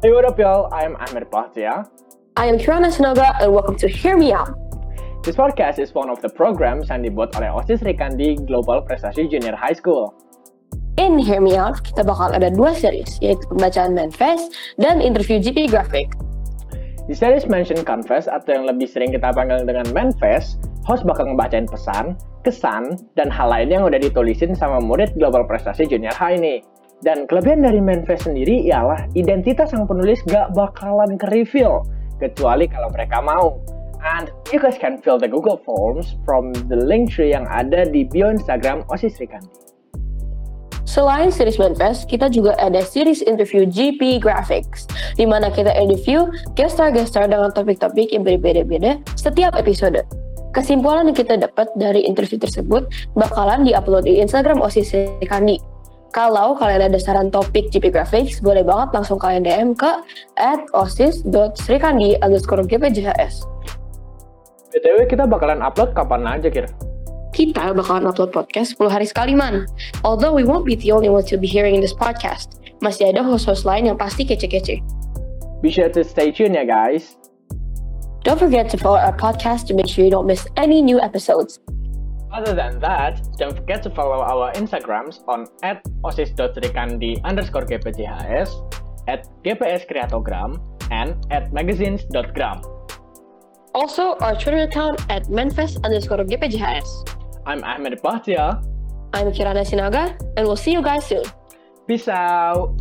Hey, what up, y'all? I'm Ahmed Bahtia. I am Kirana Sinoga and welcome to Hear Me Out. This podcast is one of the programs yang dibuat oleh OSIS Rikandi Global Prestasi Junior High School. In Hear Me Out, kita bakal ada dua series, yaitu pembacaan manifest dan interview GP Graphic. Di series Mention Confess atau yang lebih sering kita panggil dengan manifest, host bakal ngebacain pesan, kesan, dan hal lain yang udah ditulisin sama murid Global Prestasi Junior High nih. Dan kelebihan dari manifest sendiri ialah identitas sang penulis gak bakalan ke-reveal, kecuali kalau mereka mau. And you guys can fill the Google Forms from the link tree yang ada di bio Instagram OSIS Rikandi. Selain series manifest, kita juga ada series interview GP Graphics, di mana kita interview guest star-guest star dengan topik-topik yang berbeda-beda setiap episode. Kesimpulan yang kita dapat dari interview tersebut bakalan diupload di Instagram OSIS Rikandi. Kalau kalian ada saran topik GP Graphics, boleh banget langsung kalian DM ke at osis.srikandi underscore gpjhs. BTW kita bakalan upload kapan aja kira? Kita bakalan upload podcast 10 hari sekali man. Although we won't be the only ones to be hearing this podcast. Masih ada host-host lain yang pasti kece-kece. Be sure to stay tuned ya guys. Don't forget to follow our podcast to make sure you don't miss any new episodes. Other than that, don't forget to follow our Instagrams on at osis.srikandi underscore gpjhs, at gpskreatogram, and at magazines.gram. Also, our Twitter account at manfest underscore gpjhs. I'm Ahmed Bahtia. I'm Kirana Sinaga, and we'll see you guys soon. Peace out.